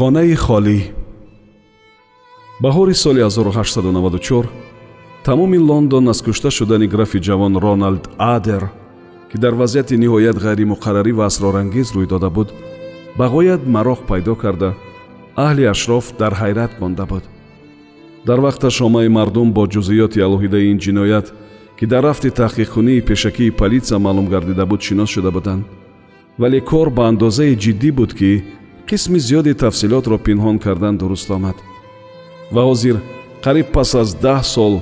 хонаи холӣ. Баҳори соли 1894 тамоми лондон аз кушта шудани графи ҷавон роналд адер ки дар вазъияти ниҳоят ғайримуқаррарӣ ва асрорангез рӯй дода буд ба ғоят мароғ пайдо карда аҳли ашроф дар ҳайрат монда буд. Дар вақташ омаи мардум бо ҷузъиёти алоҳидаи ин ҷиноят ки дар рафти таҳқиқкунии пешакии политсия маълум гардида буд шинос шуда буданд. Вале кор ба андозае ҷиддӣ буд ки қисми зиёди тафсилотро пинҳон кардан дуруст омад. Ва ҳозир қариб пас аз даҳ сол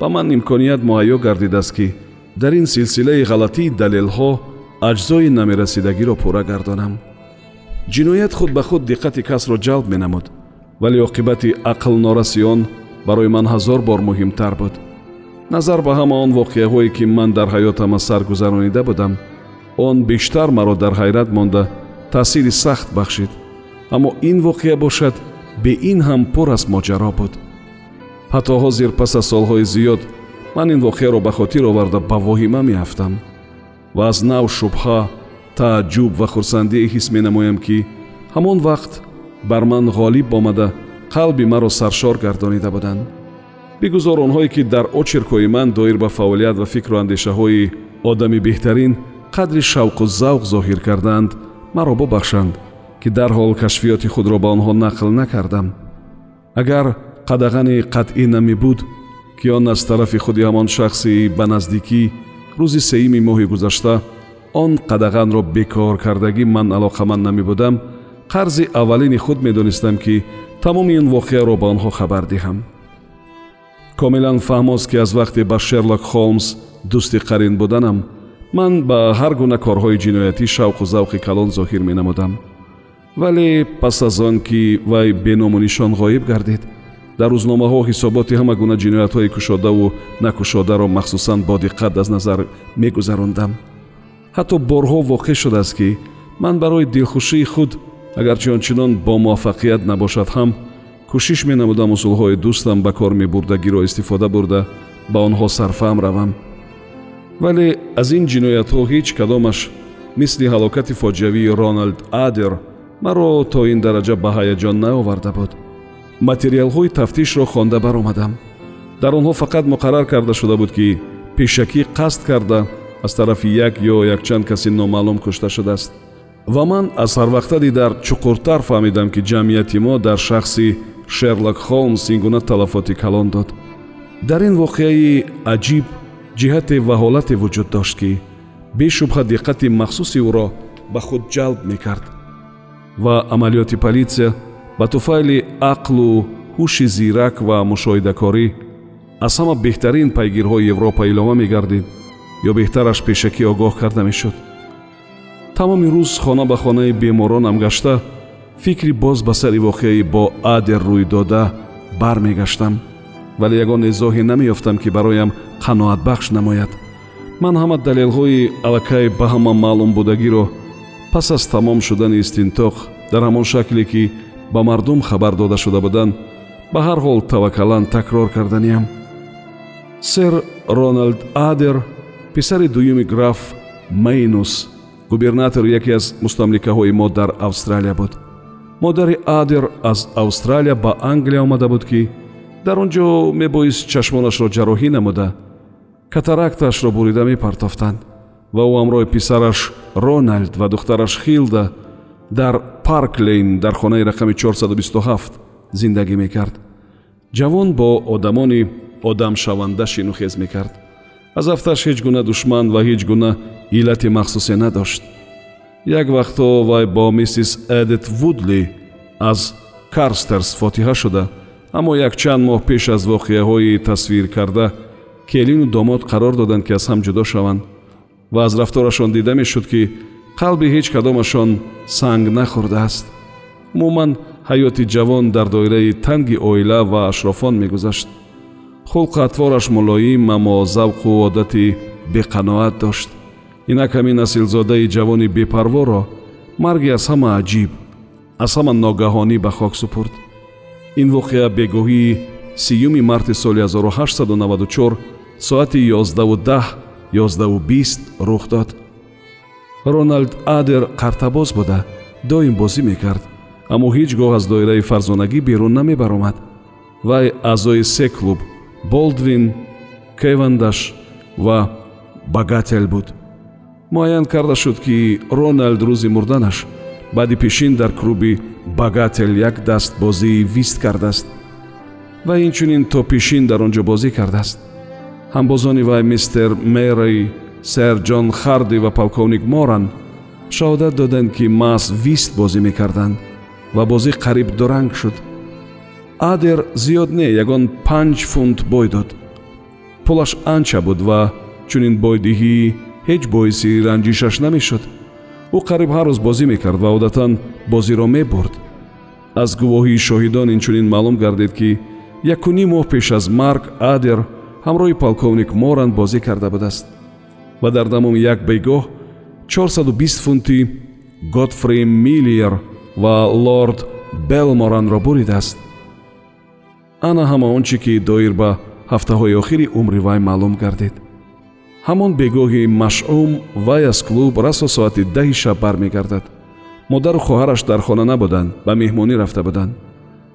ба ман имконият муҳайё гардидааст ки дар ин силсилаи ғалатии далелҳо аҷзои намерасидагиро пурра гардонам. Ҷиноят худ ба худ диққати касро ҷалб менамуд вале оқибати ақлнораси он барои ман ҳазор бор муҳимтар буд. Назар ба ҳама он воқеаҳое ки ман дар ҳаётам аз сар гузаронида будам он бештар маро дар ҳайрат монда таъсири сахт бахшид аммо ин воқеа бошад бе ин ҳам пур аз моҷаро буд. Ҳатто ҳозир пас аз солҳои зиёд ман ин воқеаро ба хотир оварда ба воҳима меафтам ва аз нав шубҳа тааҷҷуб ва хурсандие ҳис менамоям ки ҳамон вақт бар ман ғолиб омада қалби маро саршор гардонида буданд. Бигузор онҳое ки дар очеркҳои ман доир ба фаъолият ва фикру андешаҳои одами беҳтарин қадри шавқу завқ зоҳир кардаанд маро бубахшанд ки дарҳол кашфиёти худро ба онҳо нақл накардам. Агар қадағани қатъӣ намебуд ки он аз тарафи худи ҳамон шахси ба наздикӣ рӯзи сеюми моҳи гузашта он қадағанро бекор кардагӣ ман алоқаманд намебудам қарзи аввалини худ медонистам ки тамоми ин воқеаро ба онҳо хабар диҳам. Комилан фаҳмост ки аз вақте ба шерлок холмс дӯсти қарин буданам ман ба ҳар гуна корҳои ҷиноятӣ шавқу завқи калон зоҳир менамудам вале пас аз он ки вай беному нишон ғоиб гардид дар рӯзномаҳо ҳисоботи ҳама гуна ҷиноятҳои кушодаву накушодаро махсусан бодиққат аз назар мегузарондам. Ҳатто борҳо воқеъ шудааст ки ман барои дилхушии худ агарчи ончунон бомуваффақият набошад ҳам кӯшиш менамудам усулҳои дӯстам ба кор мебурдагиро истифода бурда ба онҳо сарфаҳм равам. Вале аз ин ҷиноятҳо ҳеҷ кадомаш мисли ҳалокати фоҷиавии роналд адер маро то ин дараҷа ба ҳаяҷон наоварда буд. Материалҳои тафтишро хонда баромадам. Дар онҳо фақат муқаррар карда шуда буд ки пешакӣ қасд карда аз тарафи як ё якчанд каси номаълум кушта шудааст. Ва ман аз ҳарвақтади дар чуқуртар фаҳмидам ки ҷамъияти мо дар шахси шерлок холмс ин гуна талафоти калон дод. Дар ин воқеаи аҷиб ҷиҳате ва ҳолате вуҷуд дошт ки бешубҳа диққати махсуси ӯро ба худ ҷалб мекард ва амалиёти политсия ба туфайли ақлу ҳуши зирак ва мушоҳидакорӣ аз ҳама беҳтарин пайгирҳои европа илова мегардид ё беҳтараш пешакӣ огоҳ карда мешуд. Тамоми рӯз хона ба хонаи беморонам гашта фикри боз ба сари воқеаи бо адер рӯй дода бармегаштам вале ягон изоҳе намеёфтам ки бароям қаноатбахш намояд. Ман ҳама далелҳои аллакай ба ҳама маълум будагиро пас аз тамом шудани истинтоқ дар ҳамон шакле ки ба мардум хабар дода шуда буданд ба ҳар ҳол таваккалан такрор карданиям. Сэр роналд адер писари дуюми граф мейнус губернатор яке аз мустамликаҳои мо дар австралия буд. Модари адер аз австралия ба англия омада буд ки дар он ҷо мебоист чашмонашро ҷарроҳӣ намуда катарактаашро бурида мепартофтанд ва ӯ ҳамроҳи писараш роналд ва духтараш хилда дар парклейн дар хонаи рақами 427 зиндагӣ мекард. Ҷавон бо одамони одамшаванда шинухез мекард. Аз афташ ҳеҷ гуна душман ва ҳеҷ гуна иллати махсусе надошт. Як вақтҳо вай бо миссис эдит вудли аз карстерс фотиҳа шуда аммо якчанд моҳ пеш аз воқеаҳои тасвир карда келину домод қарор доданд ки аз ҳам ҷудо шаванд ва аз рафторашон дида мешуд ки қалби ҳеҷ кадомашон санг нахӯрдааст умуман ҳаёти ҷавон дар доираи танги оила ва ашрофон мегузашт. Хулқу атвораш мулоим аммо завқу одати беқаноат дошт. Инак ҳамин асилзодаи ҷавони бепарворо марги аз ҳама аҷиб аз ҳама ногаҳонӣ ба хок супурд. Ин воқеа бегоҳии сюми марти соли 1894 соати 11 1120 рух дод. Роналд адер қартабоз буда доим бозӣ мекард аммо ҳеҷ гоҳ аз доираи фарзонагӣ берун намебаромад. Вай аъзои се клуб болдвин кевандаш ва багател буд. Муайян карда шуд ки роналд рӯзи мурданаш баъди пешин дар клуби багател як даст бозии вист кардааст ва инчунин то пешин дар он ҷо бозӣ кардааст ҳамбозони вай мистер мери сэр ҷон харди ва полковник моран шаҳодат доданд ки маҳз вист бозӣ мекарданд ва бозӣ қариб дуранг шуд. Адер зиёд не ягон панҷ фунт бой дод. Пулаш анча буд ва чунин бойдиҳӣ ҳеҷ боиси ранҷишаш намешуд. Ӯ қариб ҳар рӯз бозӣ мекард ва одатан бозиро мебурд. Аз гувоҳии шоҳидон инчунин маълум гардид ки якуним моҳ пеш аз марг адер ҳамроҳи полковник моран бозӣ карда будааст ва дар дамоми як бейгоҳ 420 фунти готфри миллер ва лорд белморанро буридааст ана ҳама он чи ки доир ба ҳафтаҳои охири умри вай маълум гардид. Ҳамон бегоҳи машъум вай аз клуб расо соати даҳи шаб бармегардад. Модару хоҳараш дар хона набуданд ба меҳмонӣ рафта буданд.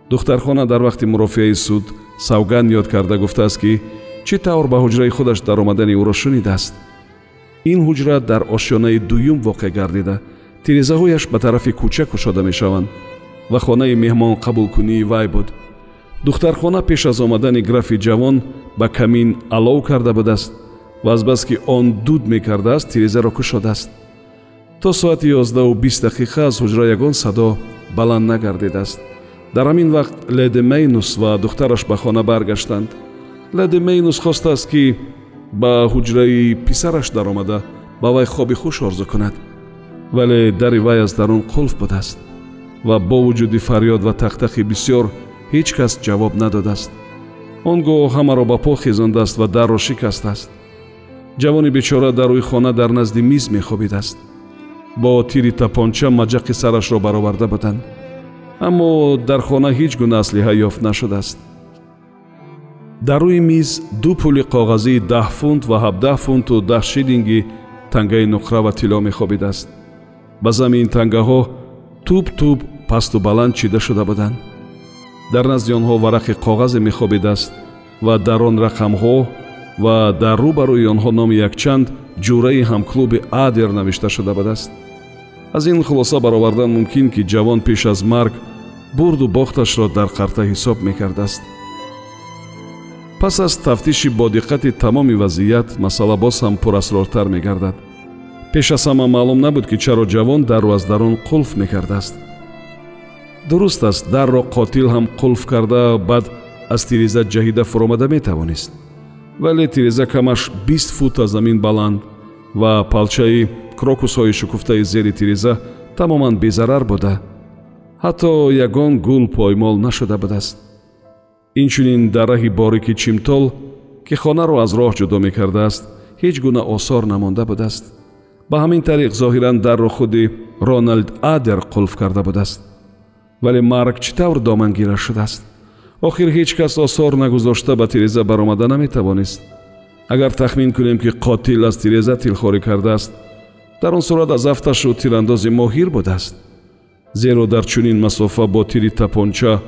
Духтархона дар вақти мурофиаи суд савганд ёд карда гуфтааст ки чӣ тавр ба ҳуҷраи худаш даромадани ӯро шунидааст? Ин ҳуҷра дар ошёнаи дуюм воқеъ гардида. Тирезаҳояш ба тарафи кӯча кушода мешаванд ва хонаи меҳмонқабулкунии вай буд. Духтархона пеш аз омадани графи ҷавон ба камин алов карда будааст ва азбаски он дуд мекардааст тирезаро кушодааст то соати ёздаҳу бист дақиқа аз ҳуҷра ягон садо баланд нагардидааст. Дар ҳамин вақт леди мейнус ва духтараш ба хона баргаштанд леди мейнус хостааст ки ба ҳуҷраи писараш даромада ба вай хоби хуш орзу кунад. Вале дари вай аз дарун қулф будааст ва бо вуҷуди фарёд ва тақтақи бисьёр ҳеҷ кас ҷавоб надодааст. Он гоҳ ҳамаро ба по хезондааст ва дарро шикастааст ҷавони бечора дар рӯи хона дар назди миз мехобидааст. Бо тири тапонча маҷақи сарашро бароварда буданд. Аммо дар хона ҳеҷ гуна аслиҳа ёфт нашудааст дар рӯи миз ду пули коғазии даҳ фунт ва ҳабдаҳ фунту даҳ шилинги тангаи нуқра ва тилло мехобидааст ба зами ин тангаҳо туб туб пасту баланд чида шуда буданд. Дар назди онҳо варақи коғазе мехобидааст ва дар он рақамҳо ва дар рӯбарӯи онҳо номи якчанд ҷураи ҳамклуби адер навишта шуда будааст. Аз ин хулоса баровардан мумкин ки ҷавон пеш аз марг бурду бохташро дар қарта ҳисоб мекардааст пас аз тафтиши бодиққати тамоми вазъият масъала боз ҳам пурасрортар мегардад. Пеш аз ҳама маълум набуд ки чаро ҷавон дарро аз дарун қулф мекардааст дуруст аст дарро қотил ҳам қулф карда баъд аз тиреза ҷаҳида фуромада метавонист. Вале тиреза камаш бист фут аз замин баланд ва палчаи крокусҳои шукуфтаи зери тиреза тамоман безарар буда ҳатто ягон гул поймол нашуда будааст инчунин дар раҳи борики чимтол ки хонаро аз роҳ ҷудо мекардааст ҳеҷ гуна осор намонда будааст ба ҳамин тариқ зоҳиран дарро худи роналд адер қулф карда будааст вале марг чӣ тавр домангира шудааст охир ҳеҷ кас осор нагузошта ба тиреза баромада наметавонист агар тахмин кунем ки қотил аз тиреза тилхорӣ кардааст дар он сурат аз афташу тирандози моҳир будааст зеро дар чунин масофа бо тири тапонча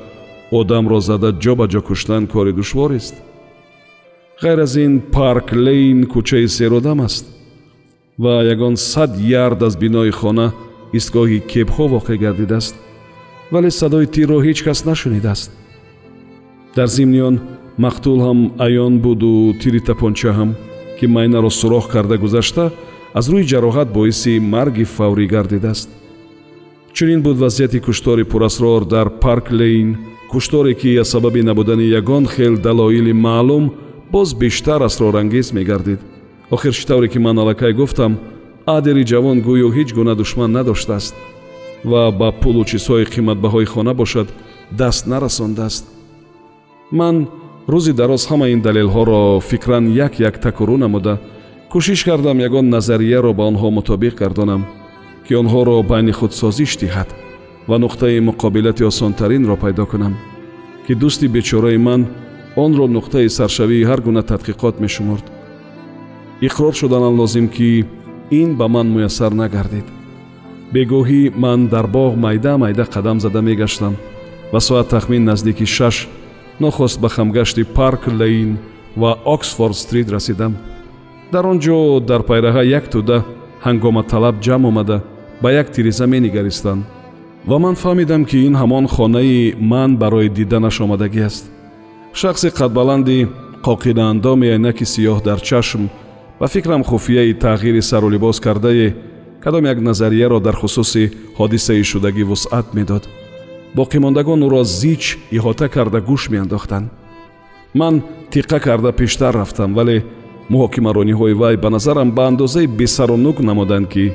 одамро зада ҷо ба ҷо куштан кори душворест ғайр аз ин парк лейн кӯчаи серодам аст ва ягон сад ярд аз бинои хона истгоҳи кебҳо воқеъ гардидааст вале садои тирро ҳеҷ кас нашунидааст. Дар зимни он мақтул ҳам аён буду тири тапонча ҳам ки майнаро сурох карда гузашта аз рӯи ҷароҳат боиси марги фаврӣ гардидааст. Чунин буд вазъияти куштори пурасрор дар парк лейн кушторе ки аз сабаби набудани ягон хел далоили маълум боз бештар асрорангез мегардид. Охир чӣ тавре ки ман аллакай гуфтам адери ҷавон гӯё ҳеҷ гуна душман надоштааст ва ба пулу чизҳои қиматбаҳои хона бошад даст нарасондааст. Ман рӯзи дароз ҳама ин далелҳоро фикран як як такуррӯ намуда кӯшиш кардам ягон назарияро ба онҳо мутобиқ гардонам ки онҳоро байни худ созиш диҳад ва нуқтаи муқобилати осонтаринро пайдо кунам ки дӯсти бечораи ман онро нуқтаи саршавии ҳар гуна тадқиқот мешумурд. Иқрор шуданам лозим ки ин ба ман муяссар нагардид. Бегоҳӣ ман дар боғ майда майда қадам зада мегаштам ва соат тахмин наздики шаш нохост ба хамгашти парк лейн ва оксфорд стрит расидам. Дар он ҷо дар пайраҳа як тӯда ҳангоматалаб ҷамъ омада ба як тиреза менигаристанд ва ман фаҳмидам ки ин ҳамон хонаи ман барои диданаш омадагӣ аст. шахси қадбаланди қоқинаандоми айнаки сиёҳ дар чашм ба фикрам хуфияи тағйири сарулибос кардае кадом як назарияро дар хусуси ҳодисаи шудагӣ вусъат медод. боқимондагон ӯро зич иҳота карда гӯш меандохтанд. ман тиққа карда пештар рафтам вале муҳокимарониҳои вай ба назарам ба андозаи бесарунук намуданд ки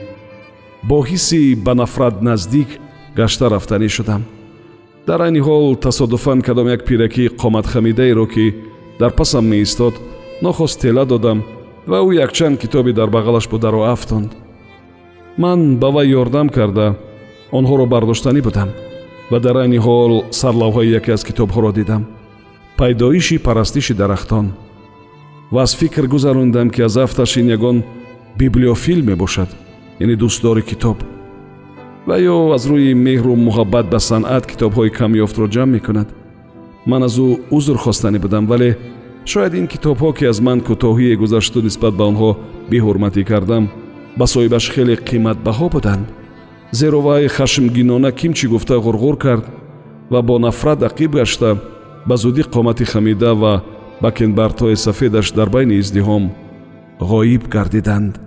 бо ҳисси ба нафрат наздик гашта рафтанӣ шудам. Дар айни ҳол тасодуфан кадом як пиракии қоматхамидаеро ки дар пасам меистод нохост тела додам ва ӯ якчанд китоби дар бағалаш бударо афтонд. Ман ба вай ёрдам карда онҳоро бардоштанӣ будам ва дар айни ҳол сарлавҳои яке аз китобҳоро дидам. Пайдоиши парастиши дарахтон. Ва аз фикр гузарондам ки аз афташ ин ягон библиофил мебошад яъне дӯстдори китоб ва ё аз рӯи меҳру муҳаббат ба санъат китобҳои камёфтро ҷамъ мекунад. Ман аз ӯ узр хостанӣ будам вале шояд ин китобҳо ки аз ман кӯтоҳие гузашту нисбат ба онҳо беҳурматӣ кардам ба соҳибаш хеле қиматбаҳо буданд. Зеро вай хашмгинона кимчӣ гуфта ғурғур кард ва бо нафрат ақиб гашта ба зудӣ қомати хамида ва бакенбартҳои сафедаш дар байни издиҳом ғоиб гардиданд